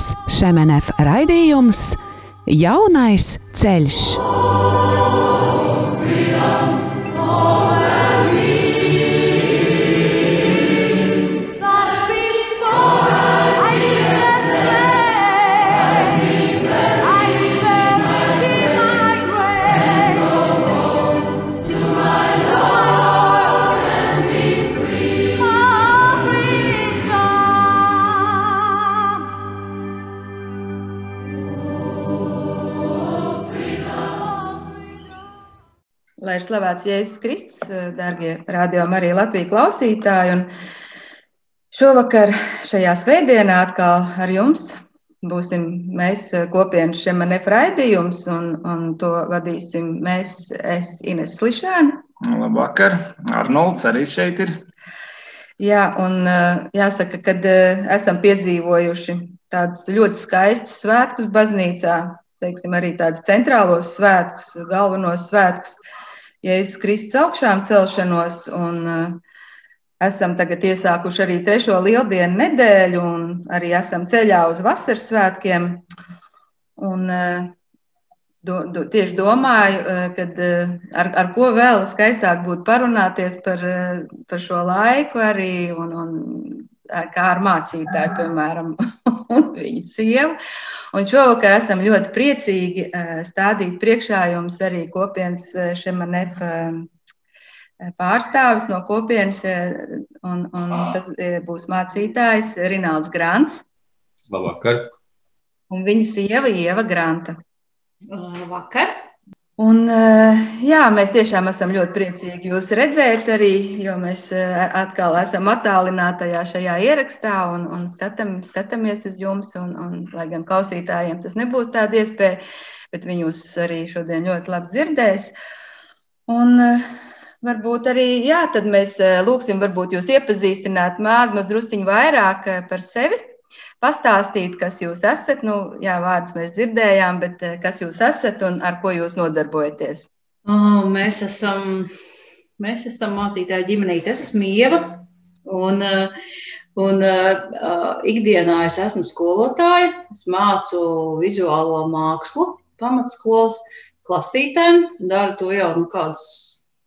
turpinās Šemenef raidījums Jaunais ceļš. Slavēts Jēzus Kristus, darbie rādījumi, arī Latvijas klausītāji. Un šovakar, šajā svētdienā, atkal ar jums būsim mēs kopienas šiem nefraidījums, un, un to vadīsim mēs, es Ines Slišēna. Labvakar, Arnolds arī šeit ir. Jā, un jāsaka, kad esam piedzīvojuši tādus ļoti skaistus svētkus baznīcā, teiksim, arī tādus centrālos svētkus, galvenos svētkus, Jēzus Kristus augšām celšanos, un uh, esam tagad iesākuši arī trešo lieldienu nedēļu, un arī esam ceļā uz vasaras svētkiem. Un, uh, do, do, tieši domāju, uh, kad, ar, ar ko vēl skaistāk būtu parunāties par, par šo laiku arī, un, un kā ar mācītāju, piemēram, un viņa sievu. Un šovakar esam ļoti priecīgi stādīt priekšā jums arī kopienas Šemanef pārstāvis no kopienas, un, un tas būs mācītājs Rināls Grants. Labvakar! Un viņa sieva Ieva Granta. Labvakar! Un, eh, jā, mēs tiešām esam ļoti priecīgi jūs redzēt, arī, jo mēs eh, atkal esam attālinātajā šajā ierakstā un, un skatam, skatāmies uz jums. Un, un, lai gan klausītājiem tas nebūs tāda iespēja, bet viņi jūs arī šodien ļoti labi dzirdēs. Un, eh, varbūt arī jā, mēs lūgsim, varbūt jūs iepazīstināt maz, maz drusciņu vairāk par sevi pastāstīt, kas jūs esat. Nu, jā, vārdus mēs dzirdējām, bet eh, kas jūs esat un ar ko jūs nodarbojaties? Oh, mēs, esam, mēs esam mācītāji ģimenīte. Es esmu Ieva. Un, eh, un uh, ikdienā es esmu skolotāja. Es mācu vizuālo mākslu pamatskolas klasītēm. Daru to jau nu, kādus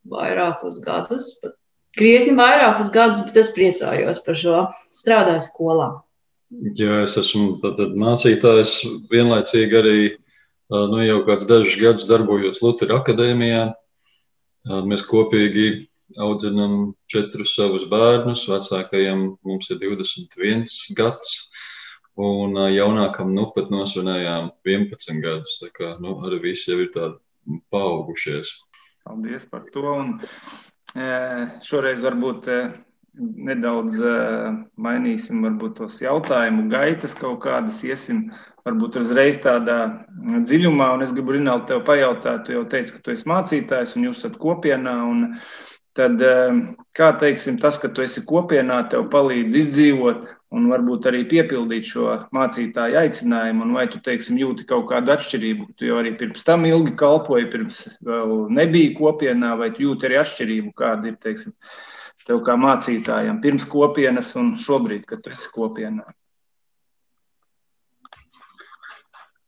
vairākus gadus, pat krietni vairākus gadus, bet es priecājos par šo. Strādāju skolā. Jā, es esmu mācītājs, vienlaicīgi arī nu, jau kādus dažus gadus darbojos Lutera akadēmijā. Mēs kopīgi audzinām četrus savus bērnus. Vecākajam mums ir 21 gads, un jaunākam nu pat nosvinējām 11 gadus. Tā kā nu, arī visi jau ir tādi paaugušies. Paldies par to. Un, šoreiz varbūt nedaudz mainīsim varbūt tos jautājumu gaitas kaut kādas, iesim varbūt uzreiz tādā dziļumā, un es gribu Rinaldi tev pajautāt, tu jau teici, ka tu esi mācītājs un jūs esat kopienā, un tad, kā teiksim, tas, ka tu esi kopienā, tev palīdz izdzīvot un varbūt arī piepildīt šo mācītāju aicinājumu, un vai tu, teiksim, jūti kaut kādu atšķirību, tu jau arī pirms tam ilgi kalpoji, pirms vēl nebija kopienā, vai tu jūti arī atšķirību, kāda ir, teiksim, tev kā mācītājam, pirms kopienas un šobrīd, kad tu esi kopienā?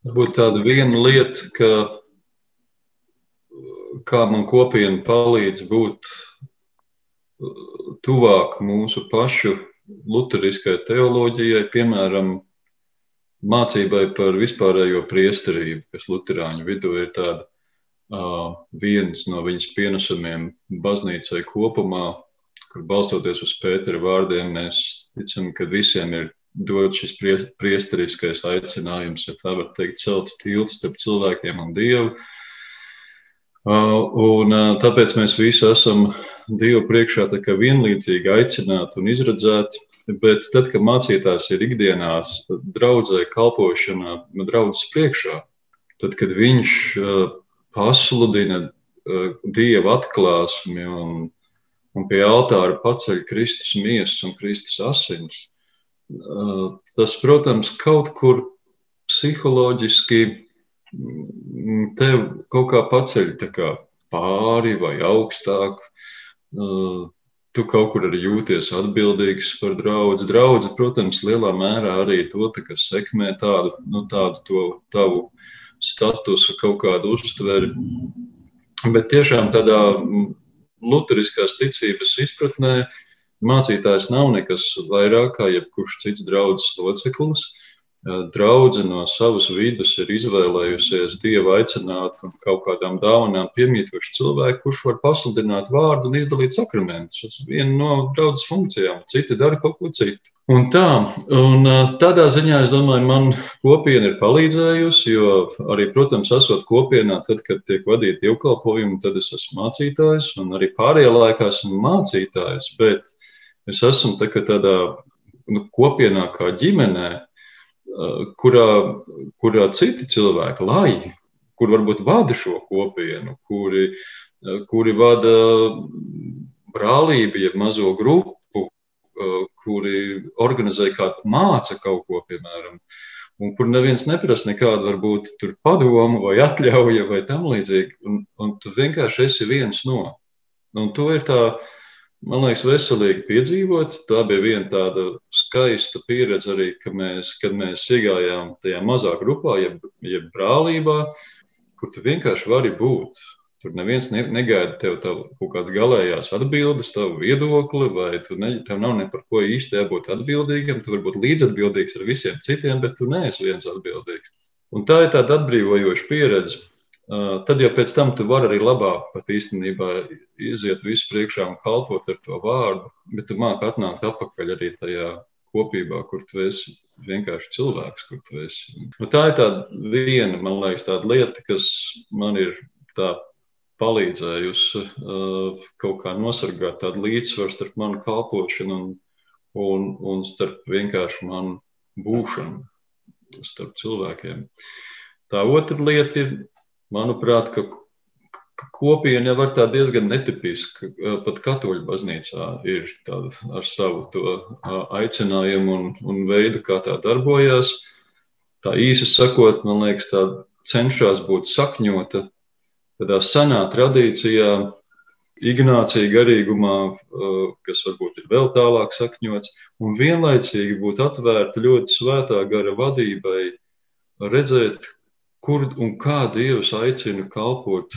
Varbūt tāda viena lieta, ka kā man kopiena palīdz būt tuvāk mūsu pašu luteriskajai teoloģijai, piemēram, mācībai par vispārējo priesterību, kas luterāņu vidū ir tāda uh, viens no viņas pienesumiem baznīcai kopumā, kur balstoties uz Pētera vārdiem, mēs ticam, ka visiem ir dot šis priesteriskais aicinājums, ja tā var teikt, celt tiltu starp cilvēkiem un Dievu. Un tāpēc mēs visi esam Dievu priekšā vienlīdzīgi aicināti un izredzēti. Bet tad, kad mācītājs ir ikdienās, draudzē, kalpošanā, draudzes priekšā, tad, kad viņš pasludina Dieva atklāsmi un un pie altāra paceļ Kristus miesas un Kristus asins. Tas, protams, kaut kur psiholoģiski mm, tev kaut kā paceļ kā pāri vai augstāk. tu kaut kur arī jūties atbildīgs par draugu. Draugs, protams, lielā mērā arī to, kas sekmē tādu, nu, tādu to tavu statusu, kaut kādu uztveri. Bet tiešām tādā luteriskās ticības izpratnē mācītājs nav nekas vairāk kā jebkurš cits draugs loceklis. Draudze no savas vidus ir izvēlējusies Dievu aicināt un kaut kādām dāvanām piemītošu cilvēku, kurš var pasludināt vārdu un izdalīt sakramentus. Tas ir viena no draudzes funkcijām. Citi dara kaut ko citu. Un tā, un tādā ziņā es domāju, man kopiena ir palīdzējusi, jo arī, protams, esot kopienā, tad, kad tiek vadīta dievkalpojumi, tad es esmu mācītājs, un arī pārējā laikā esmu mācītājs, bet es esmu tā, tādā nu, kopienā kā ģimenē, kurā, kurā citi cilvēki, lai, kur varbūt vada šo kopienu, kuri, kuri vada brālību, jeb mazo grupu, kuri organizē kādu māca kaut ko, piemēram, un kur neviens neprasa nekādu varbūt tur padomu vai atļauju vai tam līdzīgi, un, un tu vienkārši esi viens no. Un to ir tā, uh, man liekas, veselīgi piedzīvot. Tā bija viena tāda skaista pieredze arī, ka mēs, kad mēs iegājām tajā mazā grupā, jeb, jeb brālībā, kur tu vienkārši vari būt. Tur neviens ne, negaida tev kaut kādas galējās atbildes, tavu viedokli, vai tu ne, tev nav ne par ko īsti jābūt atbildīgam. Tu vari būt līdzatbildīgs ar visiem citiem, bet tu neesi viens atbildīgs. Un tā ir tāda atbrīvojoša pieredze. Tad jau pēc tam tu vari arī labāk pat īstenībā iziet visu priekšā un kalpot ar to vārdu, bet tu māki atnākt atpakaļ arī tajā kopībā, kur tu esi vienkārši cilvēks, kur tu esi. Nu, tā ir tāda viena, man liekas, tāda lieta, kas man ir tā palīdzējusi uh, kaut kā nosargāt tādu līdzsvaru starp manu kalpošanu un, un, un starp vienkārši manu būšanu starp cilvēkiem. Tā otra lieta ir manuprāt, ka, kopiena jau var tā diezgan netipiska. Pat katoļu baznīcā ir tāda ar savu to aicinājumu un, un veidu, kā tā darbojas. Tā īsi sakot, man liekas, tā cenšas būt sakņota tādā senā tradīcijā, Ignācija garīgumā, kas varbūt ir vēl tālāk sakņots, un vienlaicīgi būt atvērta ļoti svētā gara vadībai, redzēt, kur un kā Dievs aicina kalpot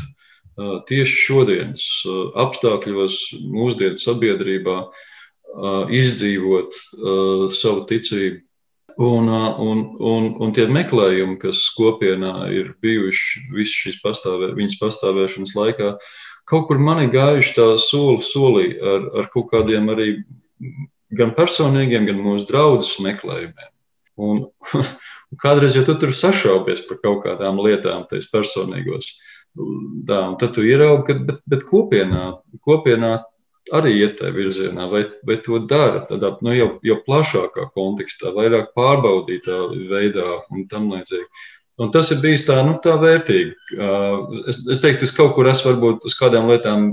tieši šodienas apstākļos, mūsdienu sabiedrībā, izdzīvot savu ticību. Un, un, un, un tie meklējumi, kas kopienā ir bijuši visu šīs pastāvē, viņas pastāvēšanas laikā, kaut kur man ir gājuši tā soli solī ar, ar kaut kādiem arī gan personīgiem, gan mūsu draudzes meklējumiem. Un kādreiz jau tu tur sašaubies par kaut kādām lietām, tais personīgos. Tā, un tad tu ieraugi, ka bet, bet kopienā, kopienā arī iet tajā virzienā, vai, vai to dara tādā nu, jau, jau plašākā kontekstā, vairāk pārbaudītā veidā un tam līdzīgi. Un tas ir bijis tā, nu, tā vērtīgi. Es, es teiktu, es kaut kur esmu varbūt uz kādām lietām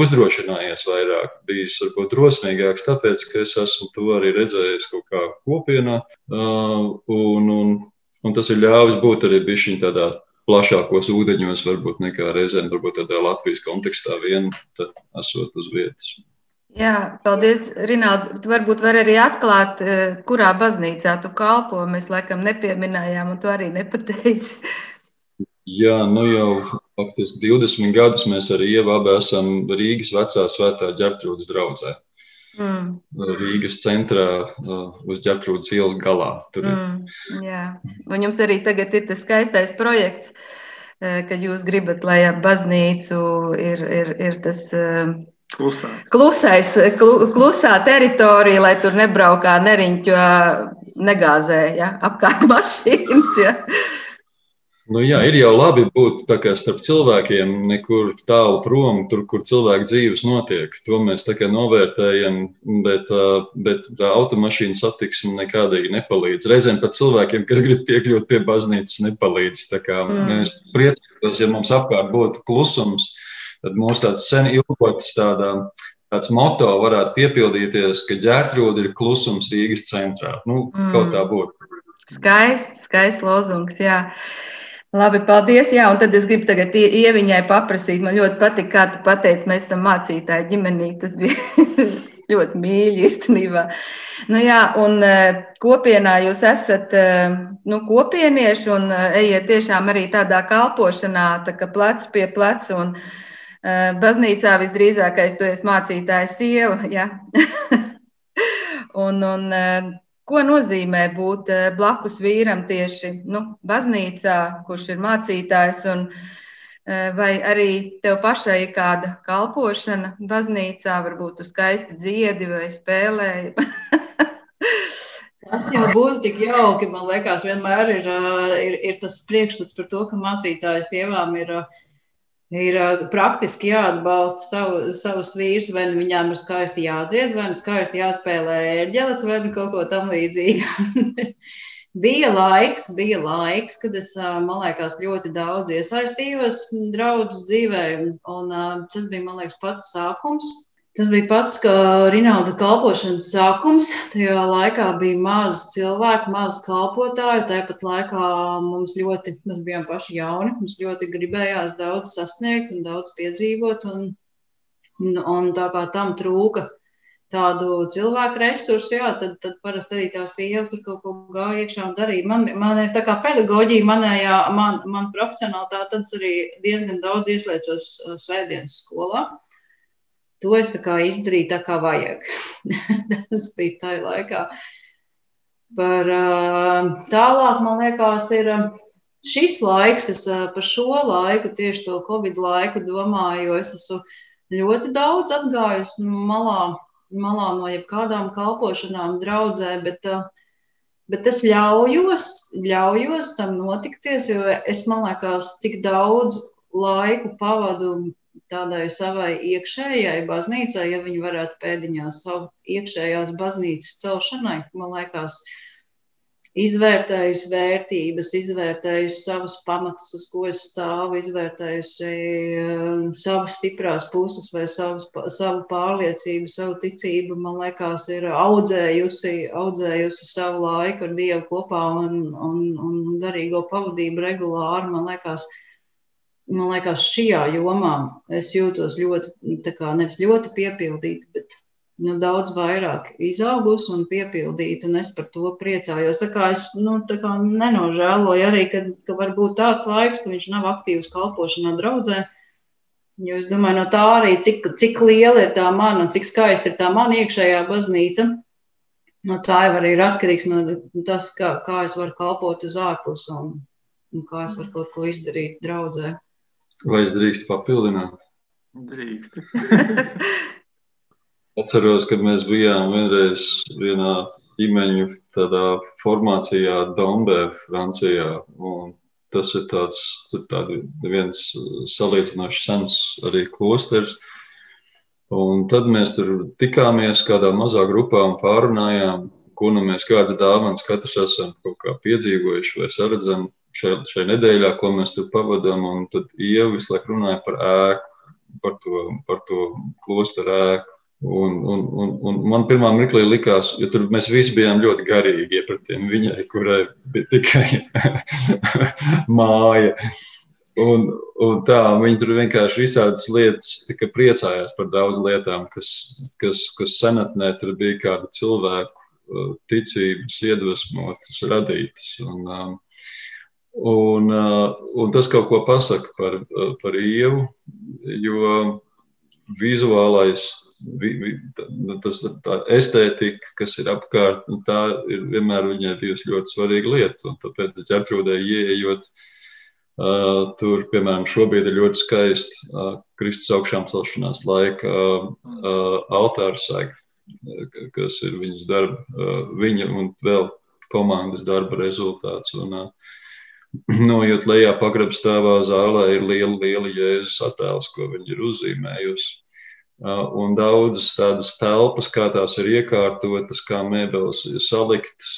uzdrošinājies vairāk, bijis varbūt drosmīgāks, tāpēc, ka es esmu to arī redzējis kaut kā kopienā. Un, un, un tas ir ļāvis būt arī bišķiņ tādā plašākos ūdeņos, varbūt nekā reizēm, varbūt tādā Latvijas kontekstā vien esot uz vietas. Jā, paldies, Rinaldi. Tu varbūt vari arī atklāt, eh, kurā baznīcā tu kalpo. Mēs laikam nepieminējām, un tu arī nepateici. Jā, nu jau faktiski 20 gadus mēs arī ievābē esam Rīgas vecā svētā ģertrūdas draudzē. Mm. Rīgas centrā uz ģertrūdas ielas galā. Tur mm, jā, un jums arī tagad ir tas skaistais projekts, ka jūs gribat, lai ap baznīcu ir, ir, ir tas Klusā. Klusais, klu, klusā teritorija, lai tur nebraukā neriņķo, negāzē ja, apkārt mašīnas. Ja. Nu, jā, ir jau labi būt starp cilvēkiem, nekur tālu prom, tur, kur cilvēku dzīves notiek. To mēs novērtējam, bet, bet tā automašīna satiksme nekādīgi nepalīdz. Reizēm pat cilvēkiem, kas grib piekļūt pie baznīcas, nepalīdz. Mm. Mēs priecātos, ja mums apkārt būtu klusums tad mūsu tāds sen ilgots tādā, tāds moto varētu piepildīties, ka ģērtrūda ir klusums Rīgas centrā. Nu, mm. Kaut tā būtu. Skaists, skaists lozungs, jā. Labi, paldies. Jā, un tad es gribu tagad ieviņai paprasīt. Man ļoti patīk, kā tu pateici, mēs esam mācītāji ģimenī. Tas bija ļoti mīļi īstenībā. Nu, jā, un e, kopienā jūs esat e, nu, kopienieši un e, ejiet tiešām arī tādā kalpošanā, tā kā plecs pie pleca. Baznīcā visdrīzākais tu esi mācītājs sieva. Ja? un, un, Ko nozīmē būt blakus vīram tieši nu, baznīcā, kurš ir mācītājs, un vai arī tev pašai ir kāda kalpošana baznīcā, varbūt tu skaisti dziedi vai spēlēji? Tas jau būtu tik jauki. Man liekas, vienmēr ir, ir, ir tas priekšstats par to, ka mācītājas sievām ir uh, ir praktiski jāatbalsta savu, savus vīrus, vai nu viņām ir skaisti jādzied, vai nu skaisti jāspēlē ērģeles, vai nu kaut ko tam līdzīgu. bija laiks, bija laiks, kad es, man liekas, ļoti daudz iesaistījos draudzes dzīvē, un tas bija, man liekas, pats sākums. Tas bija pats, kā Rinalda kalpošanas sākums. Tajā laikā bija maz cilvēku, maz kalpotāju. Tāpat laikā mums ļoti, mēs bijām paši jauni, mums ļoti gribējās daudz sasniegt un daudz piedzīvot. Un, un, un tā kā tam trūka tādu cilvēku resursu, jā, tad, tad parasti arī tā sieva tur kaut ko gāja iekšā un darīja. Man, man ir tā kā pedagoģija, manējā, man, man profesionālitāte, tad arī diezgan daudz ieslēdzos svētdienas skolā. To es izdarīju tā, kā vajag. Tas bija tajā laikā. Par tālāk, man liekas, ir šis laiks, es par šo laiku, tieši to Covid laiku domāju, jo es esmu ļoti daudz atgājusi malā, malā no jebkādām kalpošanām draudzē, bet, bet es ļaujos, ļaujos tam notikties, jo es, man liekas, tik daudz laiku pavadu tādai savai iekšējai baznīcai, ja viņi varētu pēdiņās saukt iekšējās baznīcas celšanai, man liekas, izvērtējusi vērtības, izvērtējusi savus pamatus, uz ko es stāvu, izvērtējusi um, savas stiprās puses vai savus, savu pārliecību, savu ticību, man liekas, ir audzējusi, audzējusi savu laiku ar Dievu kopā un, un, un garīgo pavadību regulāri, man liekas, man liekas, šajā jomā es jūtos ļoti, kā nevis ļoti piepildīta, bet nu, daudz vairāk izaugusi un piepildīta, un es par to priecājos. Tā kā es nu, tā kā nenožēloju arī, ka, ka var būt tāds laiks, ka viņš nav aktīvs kalpošanā draudzē. Jo es domāju, no tā arī, cik, cik liela ir tā mana, cik skaista ir tā mana iekšējā baznīca. No tā jau arī ir atkarīgs no tas, kā, kā es varu kalpot uz ārpus un, un kā es varu kaut ko izdarīt draudzē. Vai es drīkstu papildināt? Drīkst. Atceros, kad mēs bijām vienreiz vienā ģimeņu tādā formācijā Dombē, Francijā. Un tas ir tāds, tādi viens salīdzinoši sens arī klosters. Un tad mēs tur tikāmies kādā mazā grupā un pārunājām, ko nu mēs kādas dāvanas katrs esam piedzīvojuši vai saredzam šai, šai nedēļā, ko mēs tur pavadām. Tad Ieva visu laiku runāja par ēku, par to, par to klosteru ēku. Un, un, un, un man pirmā mirklī likās, jo tur mēs visi bijām ļoti garīgi iepratiem viņai, kurai bija tikai māja. Un, un tā, viņi tur vienkārši visādas lietas, priecājās par daudz lietām, kas, kas, kas senatnē tur bija kāda cilvēku uh, ticības iedvesmotas, radītas. Un, um, Un, uh, un tas kaut ko pasaka par, uh, par ievu, jo vizuālais, vi, vi, nu, tas, tā estētika, kas ir apkārt, nu, tā ir vienmēr viņai bijusi ļoti svarīga lieta. Un tāpēc ģērtrūdē ieejot, uh, tur, piemēram, šobrīd ir ļoti skaisti uh, Kristus augšām celšanās laika uh, uh, altāra saga, kas ir viņas darba, uh, viņa un vēl komandas darba rezultāts. Un, uh, Nojūt lejā pagrabstāvā zālē ir liela, liela jēzus attēls, ko viņi ir uzzīmējusi. Un daudzas tādas telpas, kā tās ir iekārtotas, kā mēbeles ir saliktas,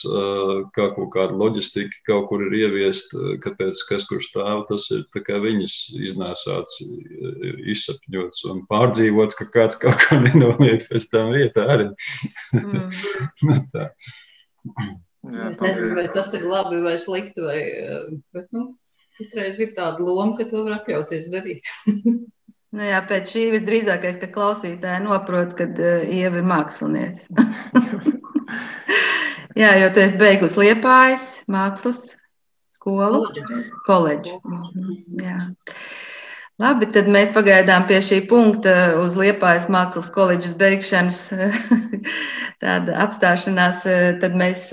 kā kaut kāda loģistika kaut kur ir ieviesta, kāpēc kas kur stāv, tas ir tā kā viņas iznēsāts, izsapņots un pārdzīvots, ka kāds kaut ko nenoliek pēc tam vietā arī. Mm. nu, Jā, es nezinu, vai tas ir labi vai slikti, vai, bet, nu, Citreiz ir tāda loma, ka to var atļauties darīt. Nu jā, pēc šī visdrīzākais, ka klausītāji noprot, ka uh, Ieva ir mākslinieca. jā, jo tu esi beigusi Liepājas mākslas skolu. Koledžu. Mhm, jā. Labi, tad mēs pagaidām pie šī punkta uz Liepājas mākslas koledžas beigšanas tāda apstāšanās, tad mēs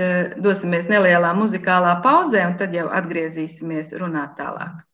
dosimies nelielā muzikālā pauzē un tad jau atgriezīsimies runāt tālāk.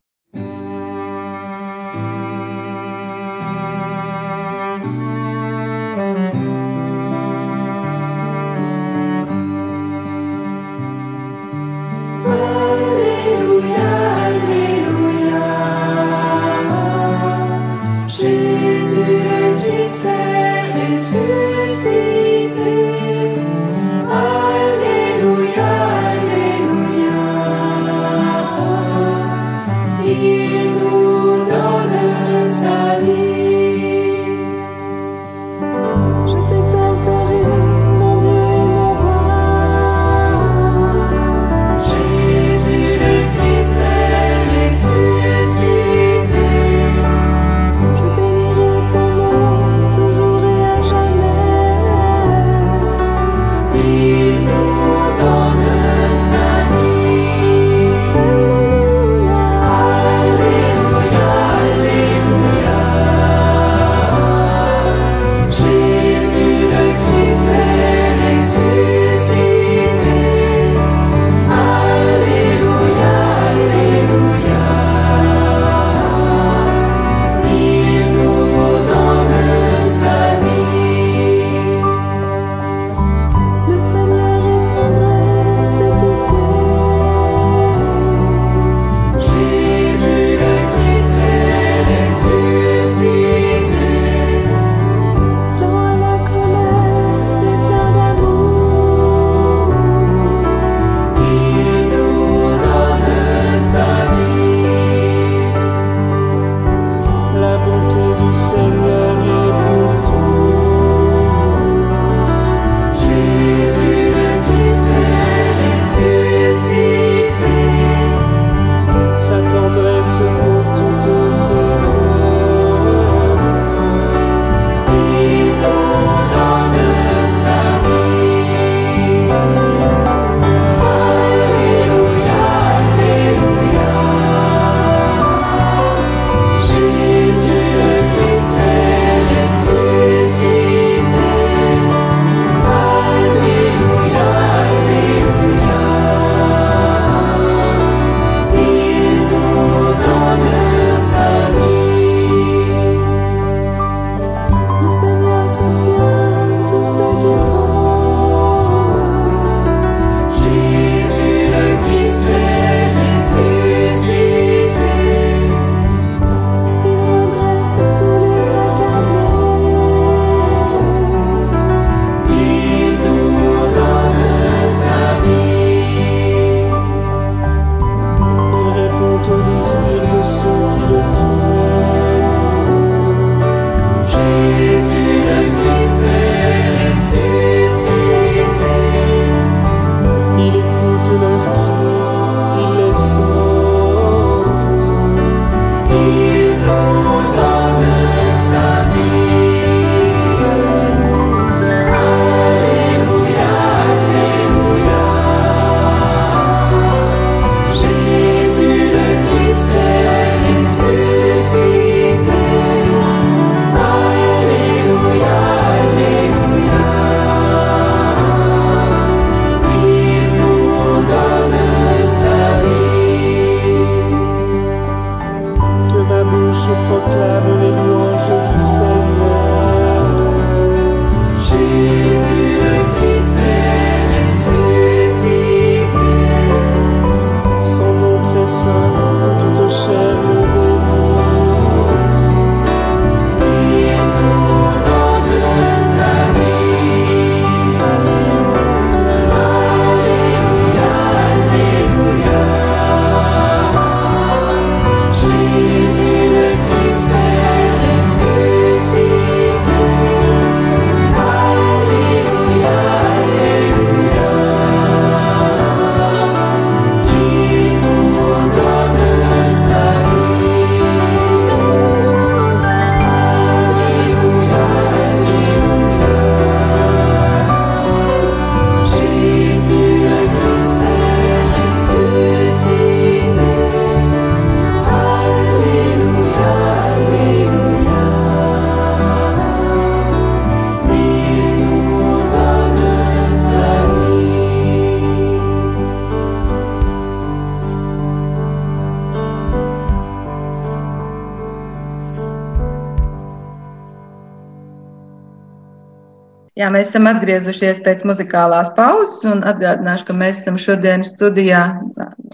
Jā, mēs esam atgriezušies pēc muzikālās pauzes un atgādināšu, ka mēs esam šodien studijā,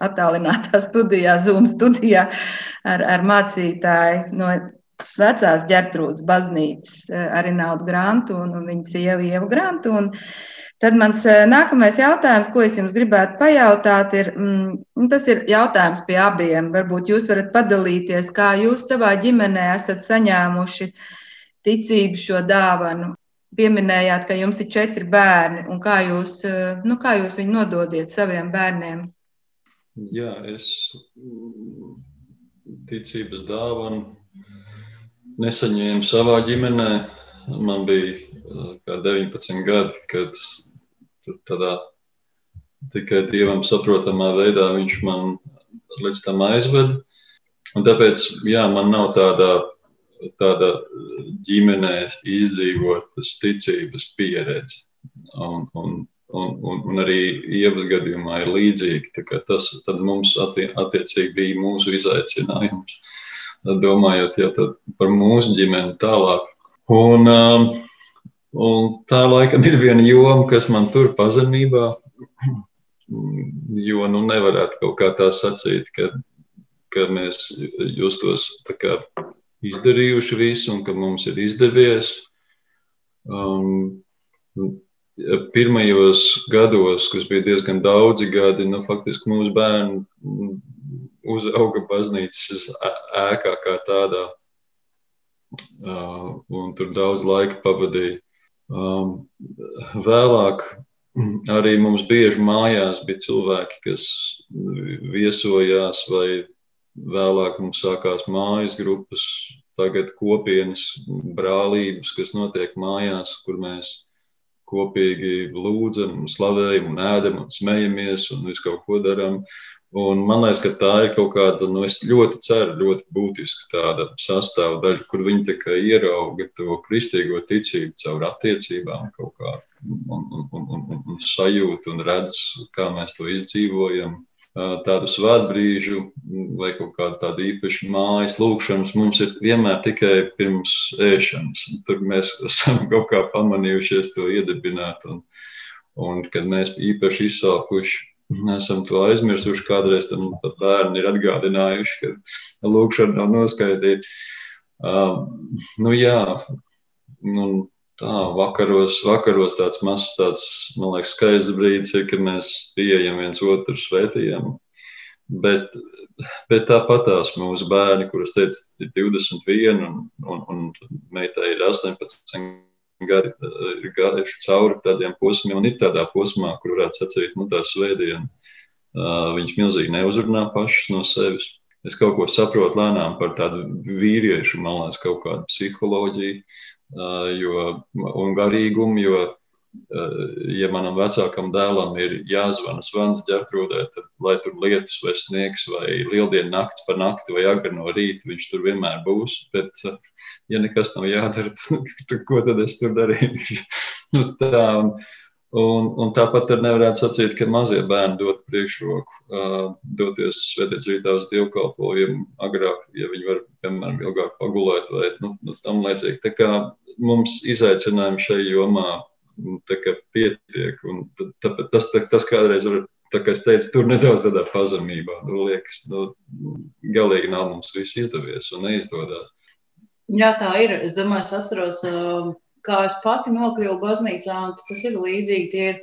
attālinātā studijā, Zoom studijā ar, ar mācītāju no vecās ģertrūdas baznīcas, arī Naudu Grantu un, viņas sievu Ievu Grantu. Un tad mans nākamais jautājums, ko es jums gribētu pajautāt, ir, mm, tas ir jautājums pie abiem. Varbūt jūs varat padalīties, kā jūs savā ģimenē esat saņēmuši ticību šo dāvanu pieminējāt, ka jums ir četri bērni, kā jūs, eh, nu, kā jūs viņu nododiet saviem bērniem? Jā, es mm, ticības dāvanu nesaņēmu savā ģimenē. Man bija eh, kā 19 gadi, kad tādā tikai dievam saprotamā veidā viņš man līdz tam aizveda. Un tāpēc, jā, man nav tāda tāda ģimenē izdzīvotas ticības pieredze. Un, un, un, un, un arī ievas gadījumā ir līdzīgi. Tas mums attie, attiecīgi bija mūsu izaicinājums. Domājot jau par mūsu ģimeni tālāk. Un, um, un tā laikam ir viena joma, kas man tur pazemībā, jo nu nevarētu kaut kā tā sacīt, ka, ka mēs justos tā kā izdarījuši visu un ka mums ir izdevies. Um, pirmajos gados, kas bija diezgan daudzi gadi, nu, faktiski mūsu bērni uzauga baznīcas ēkā kā tādā, uh, un tur daudz laika pavadīja. Um, vēlāk arī mums bieži mājās bija cilvēki, kas viesojās vai Vēlāk mums sākās mājas grupas, tagad kopienas brālības, kas notiek mājās, kur mēs kopīgi lūdzam, slavējam, un ēdam un smejamies un visu kaut ko darām. Un man liekas, ka tā ir kaut kāda, nu, es ļoti ceru, ļoti būtiska tāda sastāvdaļa, kur viņi tikai ierauga to kristīgo ticību caur attiecībām kaut kā un, un, un, un, un sajūtu un redz, kā mēs to izdzīvojam tādu svētbrīžu vai kaut kādu tādu īpašu mājas lūkšanas mums ir vienmēr tikai pirms ēšanas. Tur mēs esam kaut kā pamanījušies to iedibināt. Un, un kad mēs īpaši izsalkuši, esam to aizmirsuši, kādreiz tam pat bērni ir atgādinājuši, ka lūkšana nav noskaitīta. Um, nu jā, un tā, vakaros, vakaros tāds mazs, tāds, man liekas, skaists brīdis ir, kad mēs pieejam viens otru svētījam. Bet, bet tāpat tās mūsu bērni, kuras teica, ir 21 un, un, un meitai ir 18 gadi, ir gājuši cauri tādiem posmiem un ir tādā posmā, kur varētu sacīt, nu tā svētdiena. Uh, viņš milzīgi neuzrunā pašas no sevis. Es kaut ko saprotu lēnām par tādu vīriešu, man liekas, kaut kādu psiholoģiju jo, un garīgumu. Jo, ja manam vecākam dēlam ir jāzvana zvans ģērtrūdē, tad, lai tur lietus vai sniegs vai lieldienu nakts par nakti vai agri no rīta, viņš tur vienmēr būs. Bet, ja nekas nav jādara, tad ko tad es tur darīšu? nu, tā, un, Un, un tāpat arī nevarētu sacīt, ka mazie bērni dod priekšroku uh, doties svētdienas rītā uz dievkalpojumu agrāk, ja viņi var, piemēram, ilgāk pagulēt vai nu, nu, tam līdzīgi. Tā kā mums izaicinājumi šai jomā nu, pietiek, un tā, tas, tā, tas kādreiz var, tā kā es teicu, tur nedaudz tādā pazemībā, nu, liekas, nu, galīgi nav mums viss izdevies un neizdodas. Jā, tā ir. Es domāju, es atceros. Uh kā es pati nokļuvu baznīcā, un tas ir līdzīgi. Tie ir,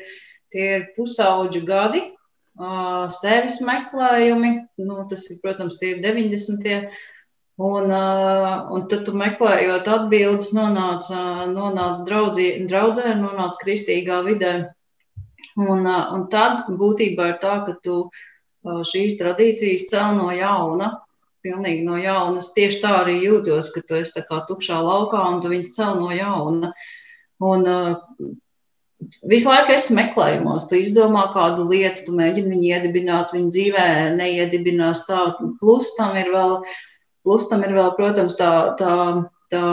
tie ir pusauģu gadi, uh, sevis meklējumi, nu, tas ir, protams, tie ir 90. Un, uh, un tad tu meklējot atbildes, nonāc, uh, nonāc draudzī, draudzē, nonāc kristīgā vidē. Un, uh, un tad būtībā ir tā, ka tu šīs tradīcijas cel no jauna, pilnīgi no jauna. Es tieši tā arī jūtos, ka tu esi tukšā laukā un tu viņus cel no jauna. Un, uh, Visu laiku esi meklējumos, tu izdomā kādu lietu, tu mēģini viņu iedibināt, viņa dzīvē neiedibinās tā. Plus tam ir vēl, plus tam ir vēl protams, tā, tā, tā,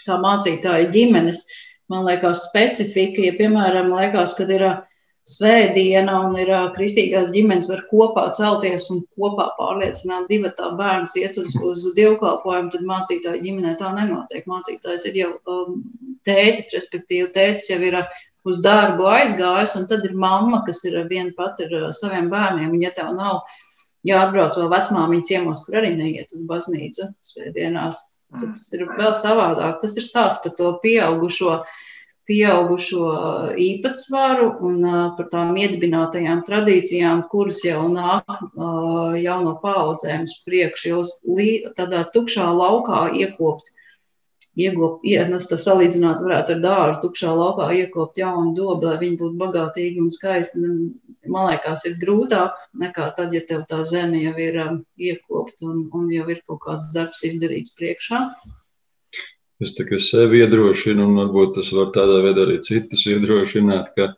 tā mācītāja ģimenes, man liekas, specifika. Ja, piemēram, liekas, kad ir uh, svētdiena un ir kristīgās ģimenes, var kopā celties un kopā pārliecināt divu tā bērnu iet uz, uz dievkalpojumu, tad mācītāja ģimenē tā nenotiek. Mācītājs ir jau um, tētis, respektīvi, tētis jau ir uz darbu aizgājis, un tad ir mamma, kas ir viena pati ar saviem bērniem. Un, ja tev nav jāatbrauc vēl vecmāmiņa ciemos, kur arī neiet uz baznīcu svētdienās, tad tas ir vēl savādāk. Tas ir stāsts par to pieaugušo pieaugušo īpatsvaru un par tām iedibinātajām tradīcijām, kuras jau nāk jauno paudzēm uz priekšu, jau tādā tukšā laukā iekopt. Iegopt, nu, tas salīdzināt varētu ar dārzu, tukšā laukā iekopt jaunu dobu, lai viņi būtu bagātīgi un skaisti. Man liekas, ir grūtāk nekā tad, ja tev tā zeme jau ir um, iekopta un, un jau ir kaut kāds darbs izdarīts priekšā. Es tikai sevi iedrošinu, un varbūt tas var tādā veidā arī citus iedrošināt, ka,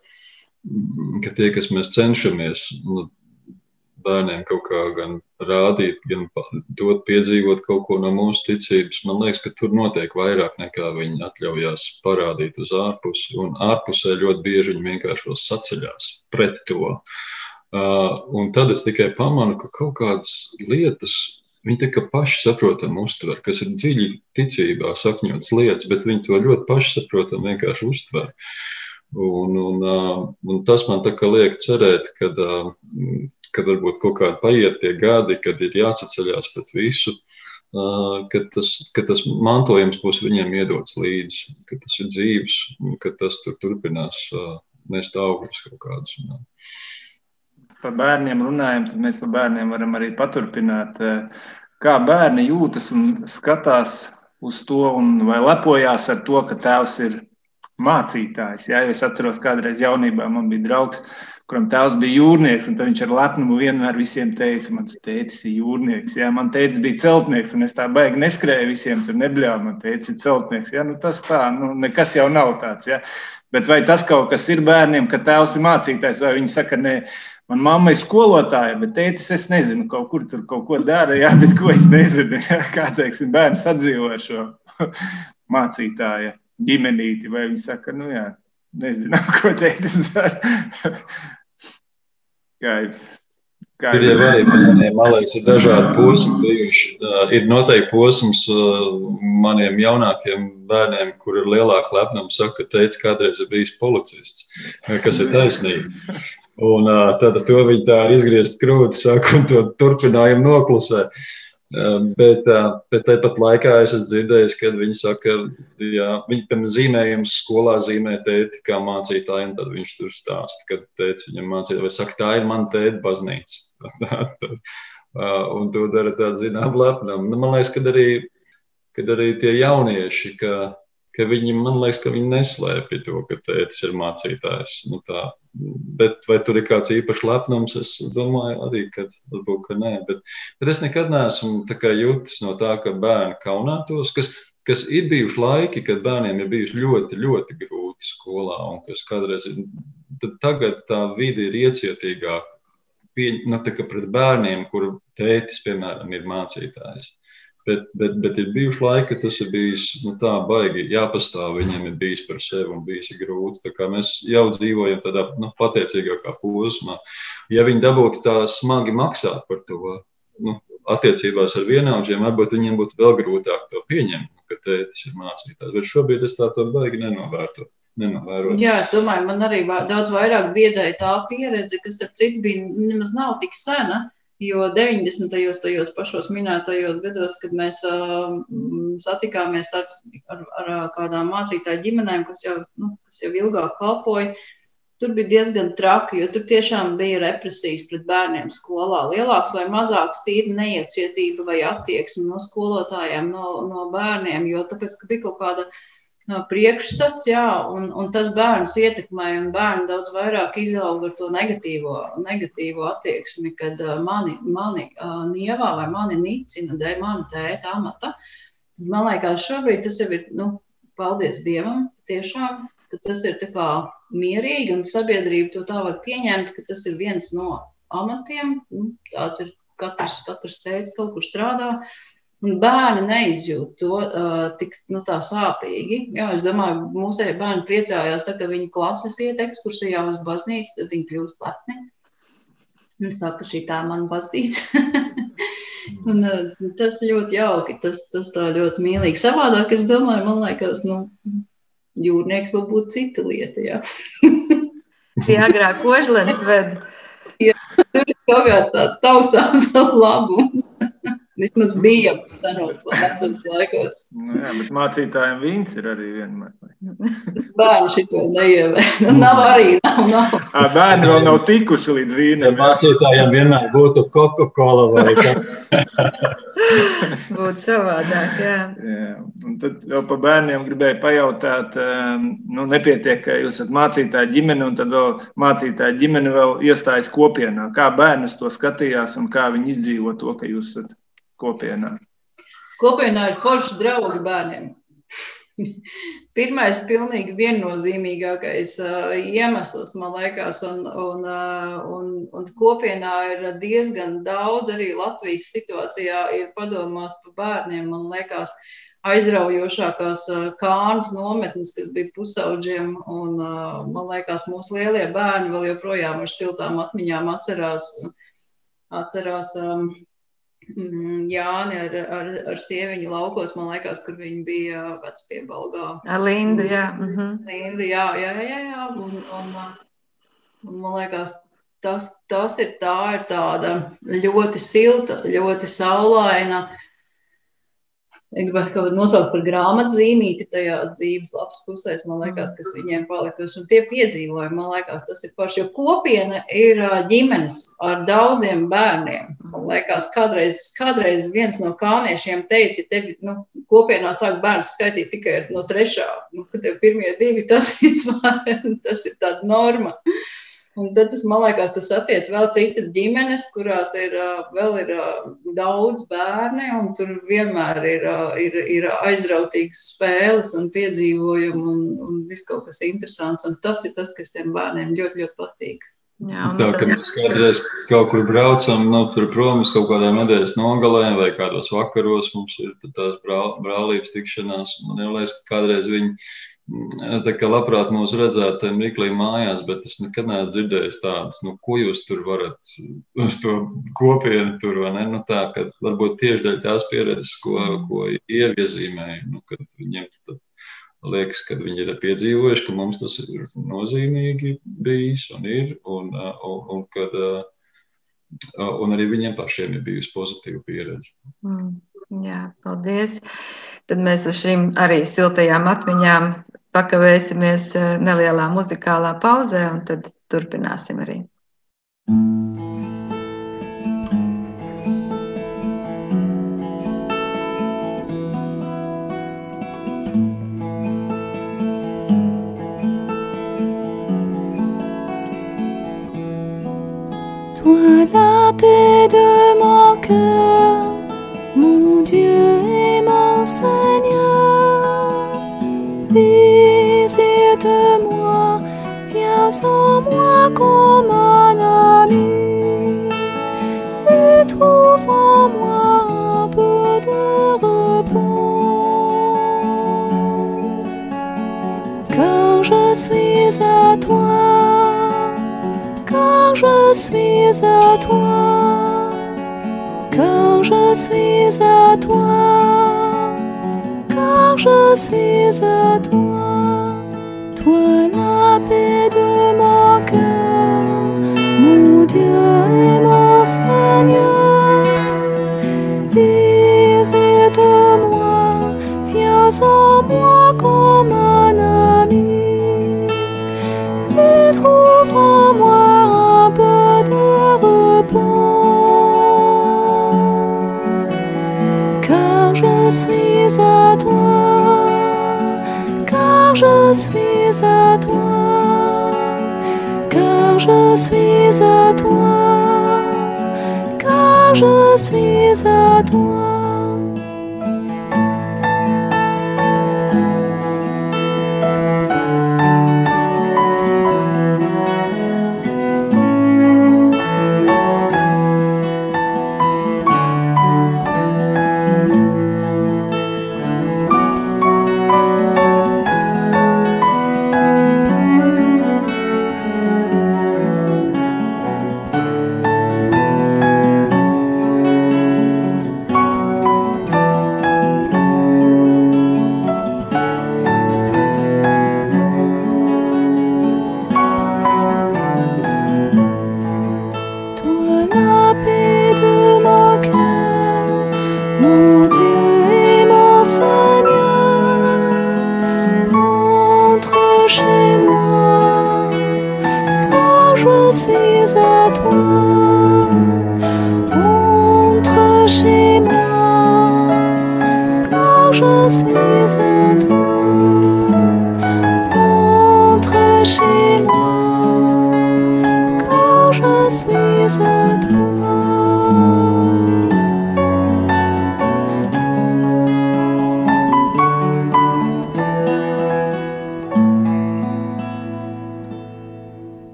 ka tie, kas mēs cenšamies nu, bērniem kaut kā gan rādīt, gan dot piedzīvot kaut ko no mūsu ticības, man liekas, ka tur notiek vairāk nekā viņi atļaujās parādīt uz ārpusi. Un ārpusē ļoti bieži viņi vienkārši vēl saceļās pret to. Uh, un tad es tikai pamanu, ka kaut kādas lietas Viņi tā kā paši saprotam uztver, kas ir dziļi ticībā sakņotas lietas, bet viņi to ļoti pašsaprotam vienkārši uztver. Un, un, un tas man liek cerēt, ka, kad varbūt kaut kādi paiet tie gadi, kad ir jāsaceļās pret visu, ka tas, ka tas mantojums būs viņiem iedots līdzi, ka tas ir dzīves, ka tas tur turpinās nest augļus kaut kādus. Par bērniem runājam, tad mēs par bērniem varam arī paturpināt. Kā bērni jūtas un skatās uz to, vai lepojās ar to, ka tēvs ir mācītājs. Jā, es atceros, kādreiz jaunībā man bija draugs, kuram tēvs bija jūrnieks, un viņš ar lepnumu vienmēr visiem teica, mans tētis ir jūrnieks. Jā, man tētis bija celtnieks, un es tā baigi neskrēju visiem, tur nebļāvu, man tētis ir celtnieks. Jā, nu tas tā, nu nekas jau nav tāds. Jā. Bet vai tas kaut kas ir bērniem, ka tēvs ir mācītājs, vai viņi saka, nē, Man mamma ir skolotāja, bet tētis es nezinu, kaut kur tur kaut ko dara, jā, bet ko es nezinu. Jā, kā teiksim, bērns atdzīvo šo mācītāja ģimenīti, vai viņi saka, nu jā, nezinu, ko tētis dara. Kā jums? Kā ir jau arī liekas, ir dažādi posmi bijuši. Ir noteikti posms maniem jaunākiem bērniem, kur ir lielāka lepnuma, saka, ka teica, kādreiz ir bijis policists, kas ir taisnība. Un tad to viņi tā ar izgriezt krūti saka un to turpinājumu noklusē. Bet, bet tāpat laikā es esmu dzirdējis, kad viņi saka, ka viņi pirms zīmējuma skolā zīmē tēti kā mācītāju, un tad viņš tur stāsta, ka tēti viņam mācīja, vai saka, tā ir mana tēta baznīca. un to dara tādu zinām lepnumu. Nu, man liekas, kad arī, kad arī tie jaunieši, ka ka viņi, man liekas, ka viņi neslēpj to, ka tētis ir mācītājs. Nu, tā. Bet vai tur ir kāds īpašs lepnums? Es domāju, arī, ka varbūt ka nē. Bet, bet es nekad neesmu jutis no tā, ka bērni kaunētos. Kas, kas ir bijuši laiki, kad bērniem ir bijuši ļoti, ļoti grūti skolā, un kas kādreiz ir, tagad tā vide ir iecietīgāka. Pie, nu, pret bērniem, kur tētis, piemēram, ir mācītājs. Bet, bet, bet ir bijuši laiki, ka tas ir bijis nu, tā, baigi jāpastāv. Viņiem ir bijis par sevi un bijis grūti. Mēs jau dzīvojam tādā nu, pateicīgākā posmā. Ja viņi dabūtu tā smagi maksāt par to, nu, attiecībās ar vienaudžiem, varbūt viņiem būtu vēl grūtāk to pieņemt, nu, ka tētis ir mācītājs. Bet šobrīd es tā to baigi nenovērtu. Nenovērot. Jā, es domāju, man arī daudz vairāk biedēja tā pieredze, kas, starp citu, bija nemaz nav tik sena. Jo 90. tajos pašos minētajos gados, kad mēs uh, satikāmies ar, ar, ar kādām mācītāju ģimenēm, kas jau, nu, kas jau ilgāk kalpoja, tur bija diezgan traki, jo tur tiešām bija represijas pret bērniem skolā. Lielāks vai mazāks tīri neiecietība vai attieksme no skolotājiem, no, no bērniem, jo tāpēc, ka bija kaut kāda priekšstats, jā, un, un tas bērns ietekmēja, un bērni daudz vairāk izauga ar to negatīvo, negatīvo attieksmi, kad mani, mani uh, nievā vai mani nicina dēļ mana tēta amata. Tad man liekas, šobrīd tas jau ir, nu, paldies Dievam, tiešām, ka tas ir tā kā mierīgi, un sabiedrība to tā var pieņemt, ka tas ir viens no amatiem, nu, tāds ir katrs, katrs teica, kaut kur strādā, Un bērni neizjūt to uh, tik nu, sāpīgi. Jā, es domāju, mūsēji bērni priecājās, tad, kad viņi klases iet ekskursijā uz baznīcu, tad viņi kļūst lepni. Un saka, šī tā man baznīca. un, uh, tas ļoti jauki, tas, tas tā ļoti mīlīgi. Savādāk, es domāju, man liekas, nu, Jūrnieks vēl būtu cita lieta. Jā. Tie agrāk kožlens ved. Jā, tur ir kaut kāds tāds taustāms labums. Vismaz bija senos vecos laikos. Nu, jā, bet mācītājiem vīns ir arī vienmēr. Bērni šito neievēr. Nu, nav arī, nav, nav. À, bērni vēl nav tikuši līdz vīnam. Mācītājiem vienmēr būtu Coca-Cola vai Būtu savādāk, jā. jā. Un tad vēl par bērniem gribēju pajautāt, nu, nepietiek, ka jūs esat mācītāja ģimene, un tad vēl mācītāja ģimene vēl iestājas kopienā. Kā bērnus to skatījās un kā viņi izdzīvo to, ka jūs esat kopienā? Kopienā ir forši draugi bērniem. Pirmais, pilnīgi viennozīmīgākais uh, iemesls, man liekas, un, un, uh, un, un kopienā ir diezgan daudz arī Latvijas situācijā, ir padomāts par bērniem. Man liekas, aizraujošākās uh, kānas nometnes, kas bija pusauģiem, un uh, man liekas, mūsu lielie bērni vēl joprojām ar siltām atmiņām atcerās, atcerās um, Jāni ar, ar, ar sieviņu laukos, man liekas, kur viņi bija vecpiebalgā. Ar Lindu, jā. Mm -hmm. Lindu, jā, jā, jā, jā. Un, un, un man liekas, tas, tas ir tā, ir tāda ļoti silta, ļoti saulaina, gribētu kaut kādu nosaukt par grāmatzīmīti tajās dzīves lapas pusēs, man liekas, kas viņiem palikusi. Un tie piedzīvojumi, man liekas, tas ir paši, jo kopiena ir ģimenes ar daudziem bērniem. Man liekas, kādreiz, kādreiz viens no kāniešiem teica, ja tevi nu, kopienā sāk bērnus skaitīt tikai no trešā, nu, kad tev pirmie divi, tas, tas ir tāda norma. Un tad tas, man liekas, tas attiec vēl citas ģimenes, kurās ir vēl ir daudz bērni, un tur vienmēr ir, ir, ir aizrautīgas spēles un piedzīvojumi un, un viss kaut kas interesants. Un tas ir tas, kas tiem bērniem ļoti, ļoti patīk. Jā, tā kā mēs kādreiz kaut kur braucam, nu, tur prom uz kaut kādām nedēļas nogalēm vai kādos vakaros, mums ir tās brāl, brālības tikšanās. Man liekas, ka kādreiz viņi Tā kā labprāt mūs redzētu tajā mirklī mājās, bet es nekad neesmu dzirdējis tādas, nu, ko jūs tur varat uz to kopienu tur, vai ne? Nu, tā, ka varbūt tieši dēļ tās pieredzes, ko, ko iezīmēja, nu, kad viņiem tad liekas, ka viņi ir piedzīvojuši, ka mums tas ir nozīmīgi bijis un ir, un, un, un kad un arī viņiem pašiem ir bijusi pozitīva pieredze. Mm, jā, paldies. Tad mēs ar šīm arī siltajām atmiņām pakavēsimies eh, nelielā muzikālā pauzē, un tad turpināsim arī. Toi la paix de Visite-moi, viens en moi comme un ami et trouve en moi un peu de repos. Car je suis à toi, car je suis à toi, car je suis à toi car je suis à toi, toi la paix de mon cœur, mon Dieu et mon Seigneur. Visite-moi, viens en moi comme un ami, et trouve en moi un peu de repos, car je suis à toi je suis à toi, car je suis à toi, car je suis à toi.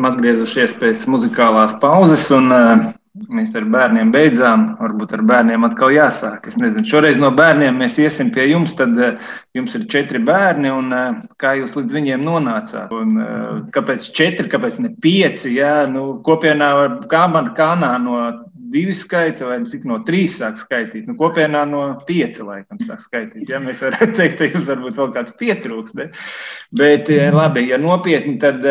Esam atgriezušies pēc muzikālās pauzes, un uh, mēs ar bērniem beidzām. Varbūt ar bērniem atkal jāsāk. Es nezinu, šoreiz no bērniem mēs iesim pie jums. Tad uh, jums ir četri bērni, un uh, kā jūs līdz viņiem nonācāt? Un, uh, kāpēc četri, kāpēc ne pieci? Jā, nu, kopienā var kā man kānā no divi skaita, vai cik no trīs sāk skaitīt. Nu, kopienā no pieci laikam sāk skaitīt. Ja? Mēs varētu teikt, ka jums varbūt vēl kāds pietrūks. Ne? Bet labi, ja nopietni, tad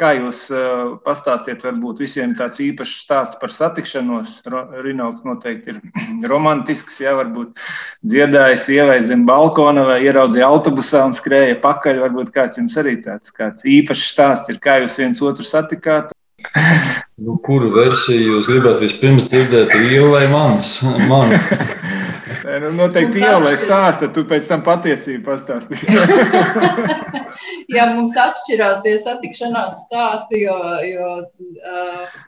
kā jūs eh, pastāstiet, varbūt visiem tāds īpašs stāsts par satikšanos. Ro- Rinalds noteikti ir romantisks, ja varbūt dziedāja sievai zem balkona vai ieraudzīja autobusā un skrēja pakaļ. Varbūt kāds jums arī tāds kāds īpašs stāsts ir, kā jūs viens otru satikāt. Nu, kuru versiju jūs gribat vispirms dzirdēt, Ieva vai mans? Man. Nē, Nu, noteikti Mums jau lai stāsta, tu pēc tam patiesību pastāstīsi. Jā, mums atšķirās tie satikšanās stāsti, jo, jo uh,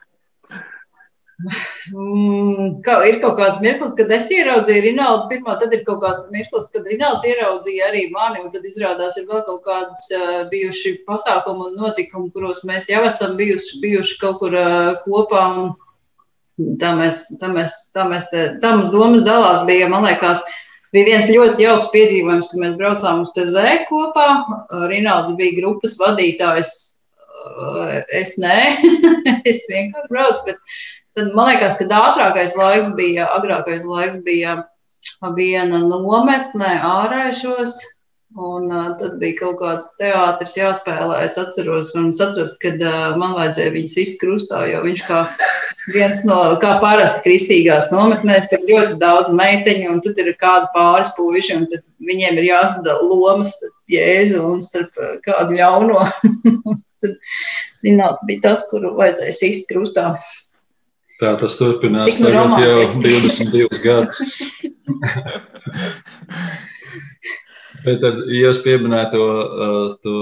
ka, ir kaut kāds mirklis, kad es ieraudzīju Rinaldu pirmā, tad ir kaut kāds mirklis, kad Rinalds ieraudzīja arī mani, un tad izrādās ir vēl kaut kādas uh, bijuši pasākumi un notikumi, kuros mēs jau esam bijuši, bijuši kaut kur uh, kopā. Un tā mēs, tā mēs, tā mēs, te, tā mums domas dalās bija, man liekas, bija viens ļoti jauks piedzīvojums, kad mēs braucām uz TZ kopā. Rinalds bija grupas vadītājs. Uh, Es nē, es vienkārši braucu, bet tad man liekas, ka ātrākais laiks bija, agrākais laiks bija viena nometne ārēšos, un uh, tad bija kaut kāds teātris jāspēlē. Es atceros, un es atceros, kad uh, man vajadzēja viņu sist krustā, jo viņš kā viens no, kā parasti kristīgās nometnēs, ir ļoti daudz meiteņu, un tad ir kādi pāris puiši, un tad viņiem ir jāsadala lomas starp Jēzu un starp kādu ļauno. tad Rināls bija tas, kuru vajadzēja sist krustā. Tā tas turpinās Cik nu tagad jau romantiski. 22 gadus. Bet ar jūs pieminēto uh, to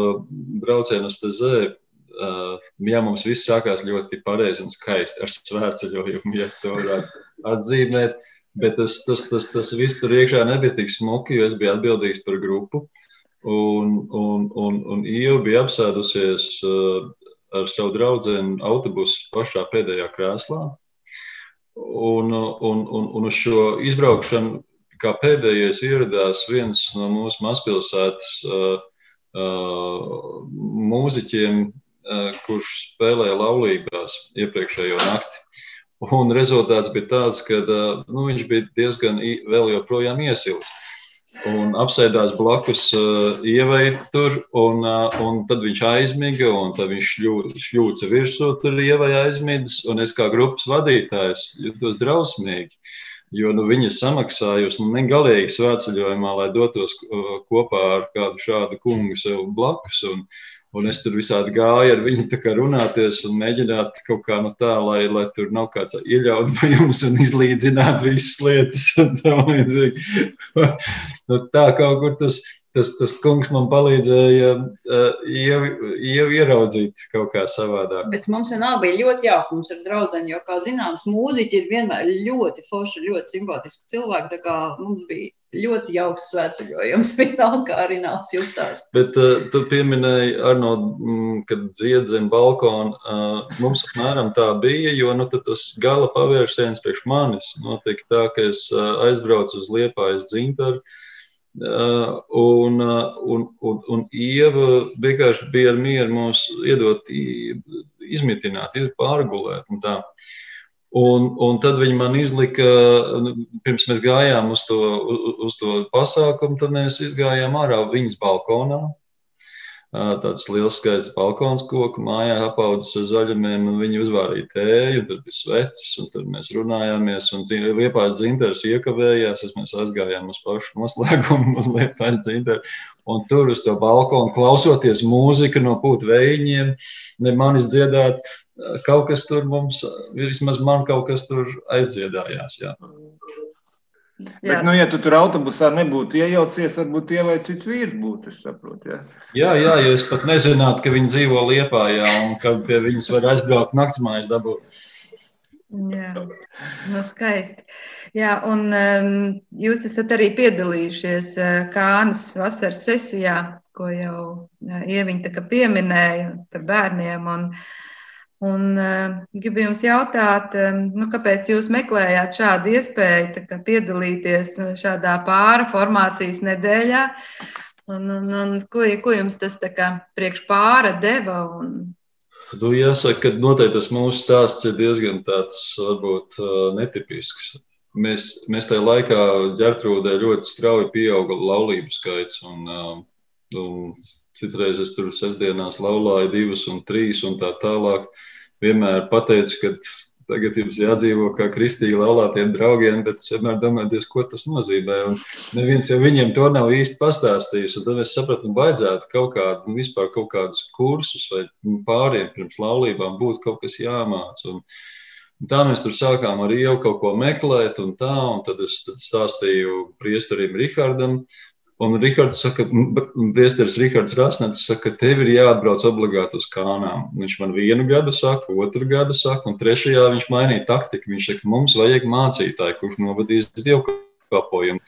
braucienu uz TZ, uh, jā, mums viss sākās ļoti pareizi un skaisti ar svētceļojumu, ja to varētu atzīmēt. Bet tas, tas, tas, tas viss tur iekšā nebija tik smuki, jo es biju atbildīgs par grupu. Un, un, un, un Ieva bija apsēdusies uh, ar savu draugu autobusu pašā pēdējā krēslā. Un, un, un, un uz šo izbraukšanu, kā pēdējais, ieradās viens no mūsu mazpilsētas uh, uh, mūziķiem, uh, kurš spēlēja laulībās iepriekšējo nakti. Un rezultāts bija tāds, ka uh, nu, viņš bija diezgan vēl joprojām iesils. Un apsēdās blakus uh, ievai tur, un, uh, un tad viņš aizmiga, un tad viņš šļū, šļūca virsū, tur ievai aizmidzis, un es kā grupas vadītājs jutos drausmīgi. Jo nu, viņa samaksājusi nu, negalīgi svētceļojumā, lai dotos kopā ar kādu šādu kungu sev blakus. Un, un es tur visādi gāju ar viņu runāties un mēģināt kaut kā no tā, lai, lai tur nav kāds ieļaudījums un izlīdzināt visas lietas. un tā nu, tā kaut kur tas, tas, tas kungs man palīdzēja jau, jau ieraudzīt kaut kā savādāk. Bet mums vienalga bija ļoti jauki. Mums ir draudzene, jo, kā zināms, mūziķi ir vienmēr ļoti forši, ļoti simpātiski cilvēki. Tā kā mums bija ļoti jauks svētceļojums, vienalga, kā arī nāca jutās. Bet uh, tu pieminēji, Arno, mm, kad dzied zem balkona. Uh, mums apmēram tā bija, jo nu, tas gala pavērsiens priekš manis notika tā, ka es uh, aizbraucu uz Liepājas dzintaru. Uh, un, uh, un, un, un Ieva vienkārši bija ar mieru mums iedot, izmitināt, iz- pārgulēt. un tā. Un, un tad viņi man izlika, nu, pirms mēs gājām uz to, uz, to pasākumu, tad mēs izgājām ārā viņas balkonā. Tāds liels skaists balkons koku mājā, apaudzis ar zaļumiem, un viņi uzvārīja tēju, un tur bija svecis, un tur mēs runājāmies, un liepās dzintars iekavējās, mēs aizgājām uz pašu noslēgumu uz liepās dzintaru, un tur uz to balkonu klausoties mūziku no pūt vējiņiem, ne manis dziedāt, kaut kas tur mums, vismaz man kaut kas tur aizdziedājās, jā. Bet, nu, ja tu tur autobusā nebūtu iejaucies, varbūt tie vai cits vīrs būtu. Es saprotu, jā. jā, jā, ja es pat nezinātu, ka viņi dzīvo Liepā, jā, un ka pie viņas var aizbraukt naktsmājas dabūt. Jā, nu skaisti. Jā, un um, jūs esat arī piedalījušies uh, Kānas vasaras sesijā, ko jau uh, Ieviņa pieminēja par bērniem. Un, uh, Un, uh, gribu jums jautāt, um, nu, kāpēc jūs meklējāt šādu iespēju piedalīties šādā pāra formācijas nedēļā? Un, un, un ko, ko jums tas priekš pāra deva? Un... Nu, jāsaka, ka noteikti tas mūsu stāsts ir diezgan tāds, varbūt, netipisks. Mēs, mēs tajā laikā ģērtrūdē ļoti strauji pieauga laulību skaits. Un, un citreiz es tur sestdienās laulāju divas un trīs un tā tālāk. Uh, vienmēr pateicu, ka tagad jums jādzīvo kā kristīgi laulātiem draugiem, bet es vienmēr domāju, ko tas nozīmē. Un neviens jau viņiem to nav īsti pastāstījis. Tad es sapratu, ka vajadzētu kaut kādu, nu, vispār kaut kādus kursus vai pāriem pirms laulībām būtu kaut kas jāmāc. Un, tā mēs tur sākām arī jau kaut ko meklēt, un tā, un tad es tad stāstīju priesterim Rihardam, Un Rihards saka, Priesteris Rihards Rasnets saka, ka tev ir jāatbrauc obligāti uz kānām. Viņš man vienu gadu saka, otru gadu saka, un trešajā viņš mainīja taktiku. Viņš saka, mums vajag mācītāju, kurš novadīs dievkalpojumu.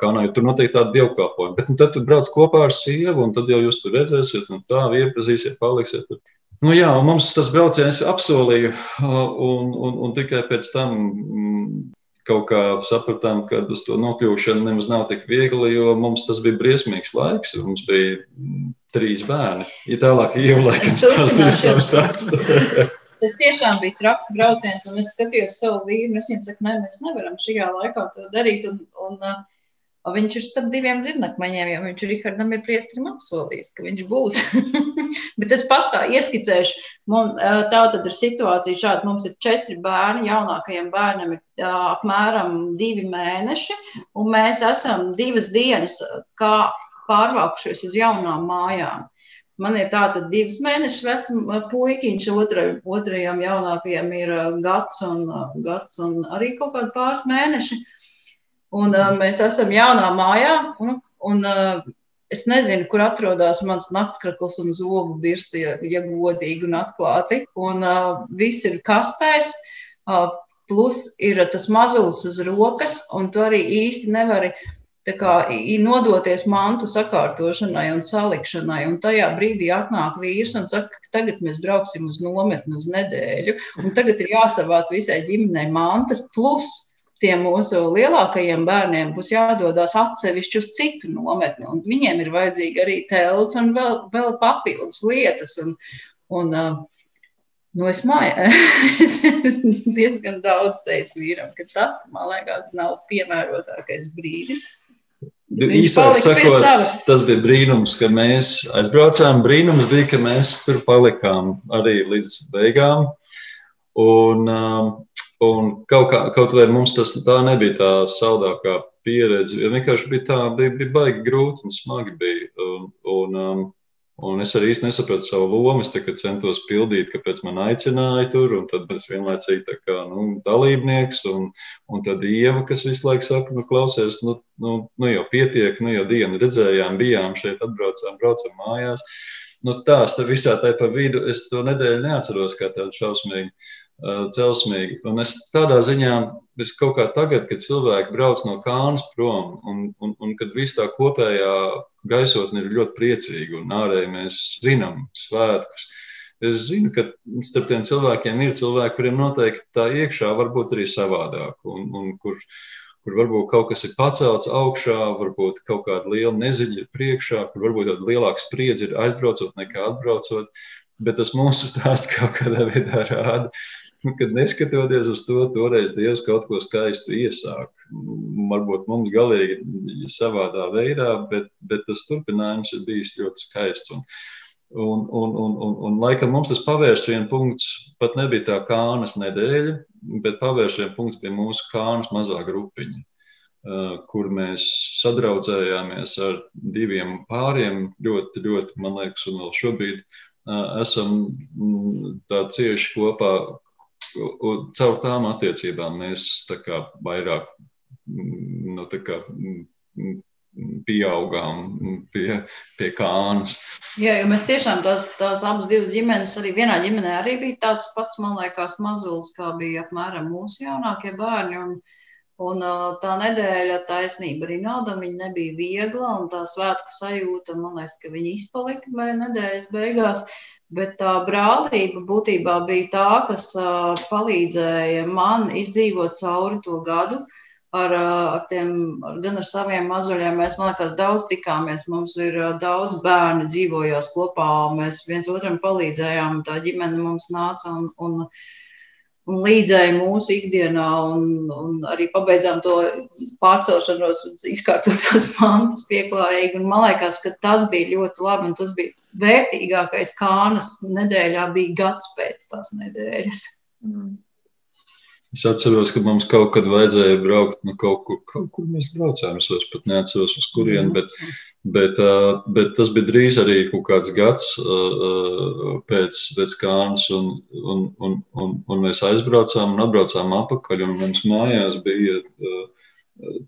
Kā nav, tur noteikti tāda dievkalpojuma. Bet nu, tad tu brauc kopā ar sievu, un tad jau jūs tur redzēsiet, un tā iepazīsiet, paliksiet. Tur. Nu, jā, mums tas brauciens apsolīja, un, un, un tikai pēc tam kaut kā sapratām, ka uz to nokļūšanu nemaz nav tik viegli, jo mums tas bija briesmīgs laiks. Mums bija trīs bērni. Ja tālāk jau laikam stāstīs savu stāstu. Tas tiešām bija traks brauciens, un es skatījos savu vīru. Es viņam saku, nē, mēs nevaram šajā laikā to darīt. Un, un, uh, Viņš ir starp diviem zirnakmeņiem, jo viņš Rihardam ir priesterim apsolījis, ka viņš būs. Bet es pastāvu ieskicēšu, mums, tā tad ir situācija šāda. Mums ir četri bērni, jaunākajiem bērnam ir apmēram divi mēneši, un mēs esam divas dienas kā pārvākušies uz jaunām mājām. Man ir tāda divas mēnešus vecs puikiņš, otra, otrajam jaunākajam ir gads un, gads un arī kaut kādi pāris mēneši. Un, uh, mēs esam jaunā mājā, un, un uh, es nezinu, kur atrodas mans naktskrakls un zobu birsti, ja, ja godīgi un atklāti. Un uh, viss ir kastēs, uh, plus ir tas mazulis uz rokas, un tu arī īsti nevari kā, nodoties mantu sakārtošanai un salikšanai. Un tajā brīdī atnāk vīrs un saka, ka tagad mēs brauksim uz nometni uz nedēļu, un tagad ir jāsavāc visai ģimenei mantas, plus tiem mūsu lielākajiem bērniem būs jādodas atsevišķi uz citu nometni. Viņiem ir vajadzīga arī telts un vēl, vēl papildus lietas. Un, un, nu, es māju, es diezgan daudz teicu vīram, ka tas, man liekas, nav piemērotākais brīdis. Īsāk sakot, tas bija brīnums, ka mēs aizbraucām. Brīnums bija, ka mēs tur palikām arī līdz beigām. Un, um, Un kaut, kā, kaut vai mums tas tā nebija tā saldākā pieredze, jo vienkārši bija tā, bija, bija baigi grūti un smagi bija. Un, un, um, un es arī īsti nesapratu savu lomu. Es centos pildīt, kāpēc man aicināja tur, un tad es vienlaicīgi tā kā nu, dalībnieks, un, un tad Ieva, kas visu laiku saka, nu, klausies, nu, nu, nu jau pietiek, nu jau dienu redzējām, bijām šeit, atbraucām, braucam mājās. Nu, tās visā tajā pa vidu es to nedēļu neatceros kā tādu šausmīgu celsmīgi. Un es tādā ziņā, es kaut kā tagad, kad cilvēki brauc no Kānas prom, un, un, un kad viss tā kopējā gaisotne ir ļoti priecīga, un ārēji mēs zinām svētkus. Es zinu, ka starp tiem cilvēkiem ir cilvēki, kuriem noteikti tā iekšā var būt arī savādāk, un, un kur, kur varbūt kaut kas ir pacelts augšā, varbūt kaut kāda liela neziņa ir priekšā, kur varbūt tāda lielāka spriedze ir aizbraucot nekā atbraucot. Bet tas mūsu stāsts kaut kādā veidā rāda, kad neskatoties uz to, toreiz Dievs kaut ko skaistu iesāk. varbūt mums galīgi savādā veidā, bet, bet tas turpinājums ir bijis ļoti skaists. Un, un, un, un, un, un laikam mums tas pavērsienu punkts pat nebija tā kānas nedēļa, bet pavērsienu punkts bija mūsu kānas mazā grupiņa kur mēs sadraudzējāmies ar diviem pāriem. Ļoti, ļoti, man liekas, un vēl šobrīd esam mm, tā cieši kopā. Caur tām attiecībām mēs tā kā vairāk mm, nu, tā kā, mm, pieaugām pie, pie kānas. Jā, jo mēs tiešām tās, tās abas divas ģimenes, arī vienā ģimenē arī bija tāds pats, man liekas, mazulis, kā bija apmēram mūsu jaunākie bērni. Un, Un tā nedēļa taisnība arī nādam, viņa nebija viegla, un tā svētku sajūta, man liekas, ka viņa izpalika nedēļas beigās. Bet tā brālība būtībā bija tā, kas palīdzēja man izdzīvot cauri to gadu. Ar, ar tiem, gan ar saviem mazuļiem. Mēs, man liekas, daudz tikāmies. Mums ir daudz bērnu dzīvojās kopā. Mēs viens otram palīdzējām. Tā ģimene mums nāca un, un un līdzēja mūsu ikdienā, un, un arī pabeidzām to pārcelšanos, izkārtot tās mantas pieklājīgi. Un man liekas, ka tas bija ļoti labi, un tas bija vērtīgākais kānas nedēļā, bija gads pēc tās nedēļas. Mm. Es atceros, ka mums kaut kad vajadzēja braukt, nu, kaut kur, kaut kur mēs braucām. Es vairs pat neatceros, uz kurieni, bet, bet, bet tas bija drīz arī kaut kāds gads pēc, pēc kānas, un, un, un, un, un mēs aizbraucām un atbraucām apakaļ, un mums mājās bija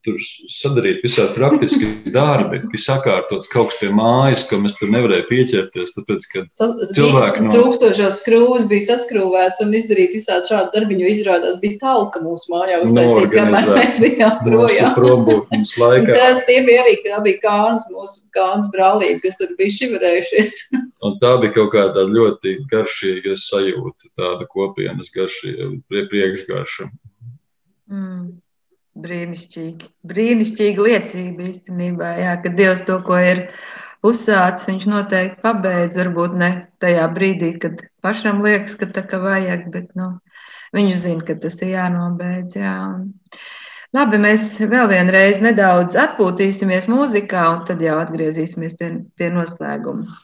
tur sadarīt visādi praktiski darbi, bija sakārtots kaut kas pie mājas, ka mēs tur nevarējām pieķerties. Tāpēc, kad cilvēki no... trūkstošās skrūves bija saskrūvēts un izdarīt visādi šādi darbiņu, izrādās bija talka mūsu mājā uztaisīt, kamēr mēs bijām projām. Tas tie bija arī, tā bija kāns, mūsu kāns brālība, kas tur bija šivarējušies. un tā bija kaut kāda ļoti garšīga sajūta, tāda kopienas garšīga, priekšgarša. Mm. Brīnišķīgi. Brīnišķīga liecība īstenībā, jā, ka Dievs to, ko ir uzsācis, viņš noteikti pabeidz. Varbūt ne tajā brīdī, kad pašam liekas, ka tā kā vajag, bet nu, viņš zina, ka tas ir jānobeidz. Jā. Labi, mēs vēl vienreiz nedaudz atpūtīsimies mūzikā, un tad jau atgriezīsimies pie, pie noslēguma.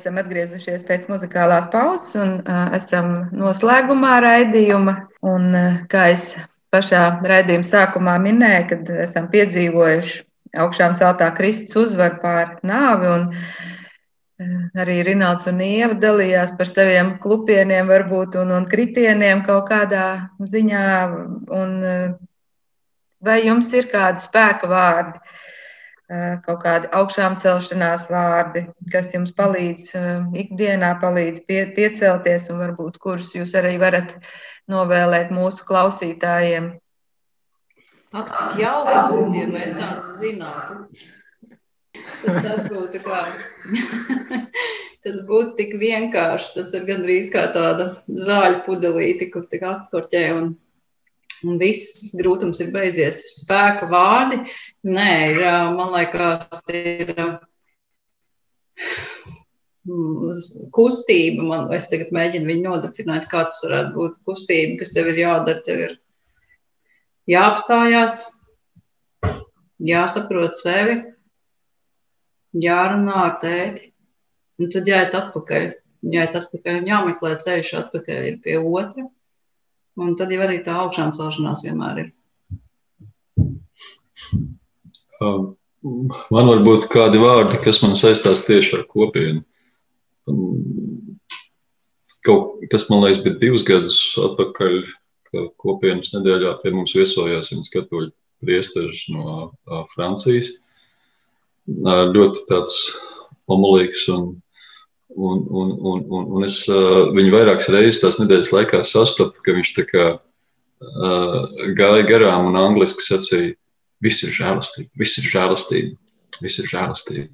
Esam atgriezušies pēc muzikālās pauzes un uh, esam noslēgumā raidījuma. Un, uh, kā es pašā raidījuma sākumā minēju, kad esam piedzīvojuši augšām celtā Kristus uzvaru pār nāvi. Un, uh, arī Rinalds un Ieva dalījās par saviem klupieniem, varbūt, un, un kritieniem kaut kādā ziņā. Un, uh, vai jums ir kādi spēka vārdi? Kaut kādi augšām celšanās vārdi, kas jums palīdz ikdienā, palīdz pie, piecelties, un varbūt kurus jūs arī varat novēlēt mūsu klausītājiem. Ak, cik jauki būtu, ja mēs tādu zinātu. Tad tas būtu kā. tas būtu tik vienkārši. Tas ir gandrīz kā tāda zāļu pudelīte, kur tik atkorķē un un viss grūtums ir beidzies. Spēka vārdi, nē, ir, man liekas, ir kustība. Man, es tagad mēģinu viņu nodefinēt, kā tas varētu būt kustība, kas tev ir jādara. Tev ir jāapstājās, jāsaprot sevi, jārunā ar tēti, un tad jāiet atpakaļ. Jāiet atpakaļ un jāmeklē ceļš atpakaļ pie otra. Un tad jau arī tā augšām celšanās vienmēr ir. Um, man var būt kādi vārdi, kas man saistās tieši ar kopienu. Kaut kas, man liekas, bija divus gadus atpakaļ, kad kopienas nedēļā pie mums viesojās viens katoļu priesteris no Francijas. Ļoti tāds omulīgs un Un, un, un, un, un es uh, viņu vairākas reizes tās nedēļas laikā sastapu, ka viņš tā kā uh, gāja garām un angliski sacīja, viss ir žēlastība, viss ir žēlastība, viss ir žēlastība.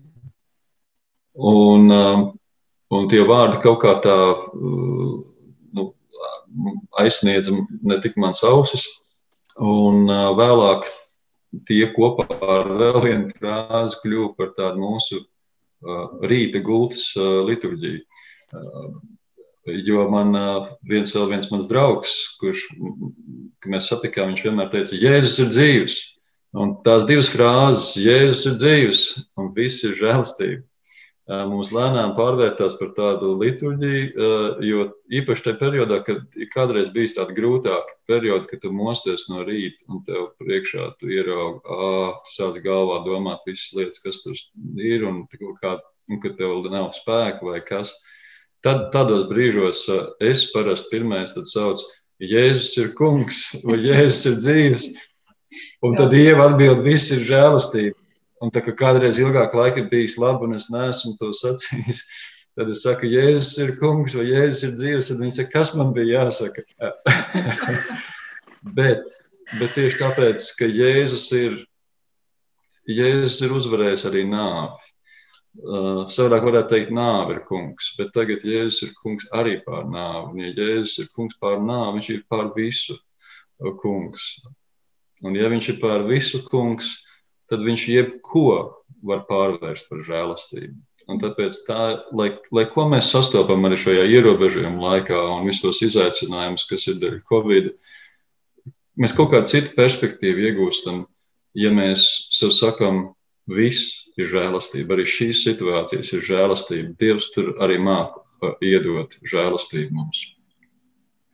Un, uh, un tie vārdi kaut kā tā nu, aizsniedza ne tik mans ausis, un vēlāk tie kopā ar vēl vienu frāzi kļuva par tādu mūsu rīta gultas liturģiju. Jo man viens viens mans draugs, kurš, mēs satikām, viņš vienmēr teica, Jēzus ir dzīvs. Un tās divas frāzes, Jēzus ir dzīvs un viss ir žēlastība mums lēnām pārvērtās par tādu liturģiju, jo īpaši tajā periodā, kad kādreiz bijis tāda grūtāka perioda, kad tu mosties no rīta un tev priekšā tu ieraugi, ah, tu sāc galvā domāt visas lietas, kas tur ir un, kā, un kad tev nav spēka vai kas. Tad, tādos brīžos es parasti pirmais saucu, Jēzus ir kungs vai Jēzus ir dzīves. Un tad Dieva atbild, viss ir žēlastība. Un tā kā kādreiz ilgāk laika ir bijis labi, un es neesmu to sacījis, tad es saku, Jēzus ir kungs vai Jēzus ir dzīves, tad viņi saka, kas man bija jāsaka. bet, bet tieši tāpēc, ka Jēzus ir, Jēzus ir uzvarējis arī nāvi. Uh, savādāk varētu teikt, nāve ir kungs, bet tagad Jēzus ir kungs arī pār nāvi. Un, ja Jēzus ir kungs pār nāvi, viņš ir pār visu kungs. Un, ja viņš ir pār visu kungs, tad viņš jebko var pārvērst par žēlastību. Un tāpēc, tā, lai, lai ko mēs sastopam arī šajā ierobežojuma laikā un visos izaicinājumus, kas ir dēļ Covid, mēs kaut kādu citu perspektīvu iegūstam, ja mēs sev sakam, viss ir žēlastība, arī šīs situācijas ir žēlastība. Dievs tur arī māku iedot žēlastību mums.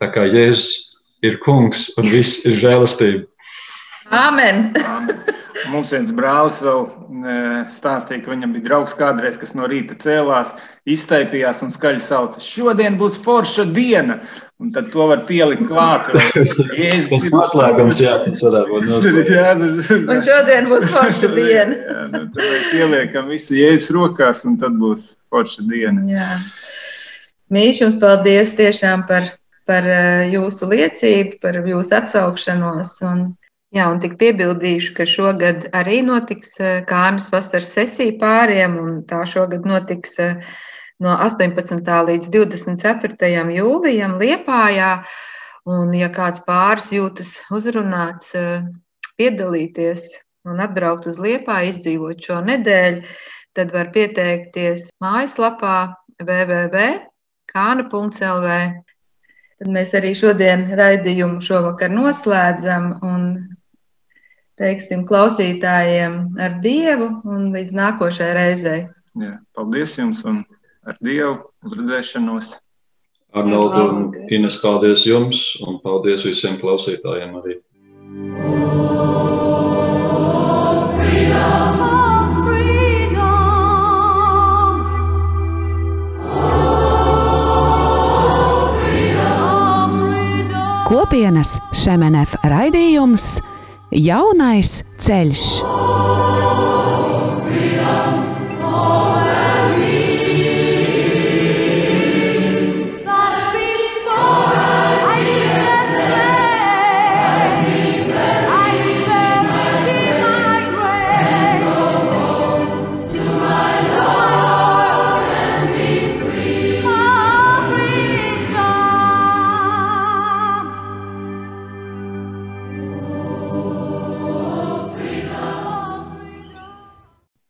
Tā kā Jēzus ir kungs un viss ir žēlastība. Amen! Mums viens brālis vēl stāstīja, ka viņam bija draugs kādreiz, kas no rīta cēlās, iztaipījās un skaļi sauca: Šodien būs forša diena! Un tad to var pielikt klāt. Jēzus, tas noslēgums, jā, tas varētu būt noslēgums. Un šodien būs forša diena. jā, nu, tad mēs ieliekam visu Jēzus rokās, un tad būs forša diena. Jā. Mīš, jums paldies tiešām par, par jūsu liecību, par jūsu atsaukšanos. Un Jā, un tik piebildīšu, ka šogad arī notiks eh, Kānas vasaras sesija pāriem, un tā šogad notiks eh, no 18. līdz 24. jūlijam Liepājā. Un, ja kāds pāris jūtas uzrunāts, eh, piedalīties un atbraukt uz Liepā, izdzīvot šo nedēļu, tad var pieteikties mājaslapā www.kāna.lv. Tad mēs arī šodien raidījumu šovakar noslēdzam un teiksim klausītājiem ar Dievu un līdz nākošajai reizei. Jā, paldies jums un ar Dievu uz redzēšanos. Arnoldu un Ines, paldies jums un paldies visiem klausītājiem arī. Kopienas Šemenef raidījums Jaunais ceļš.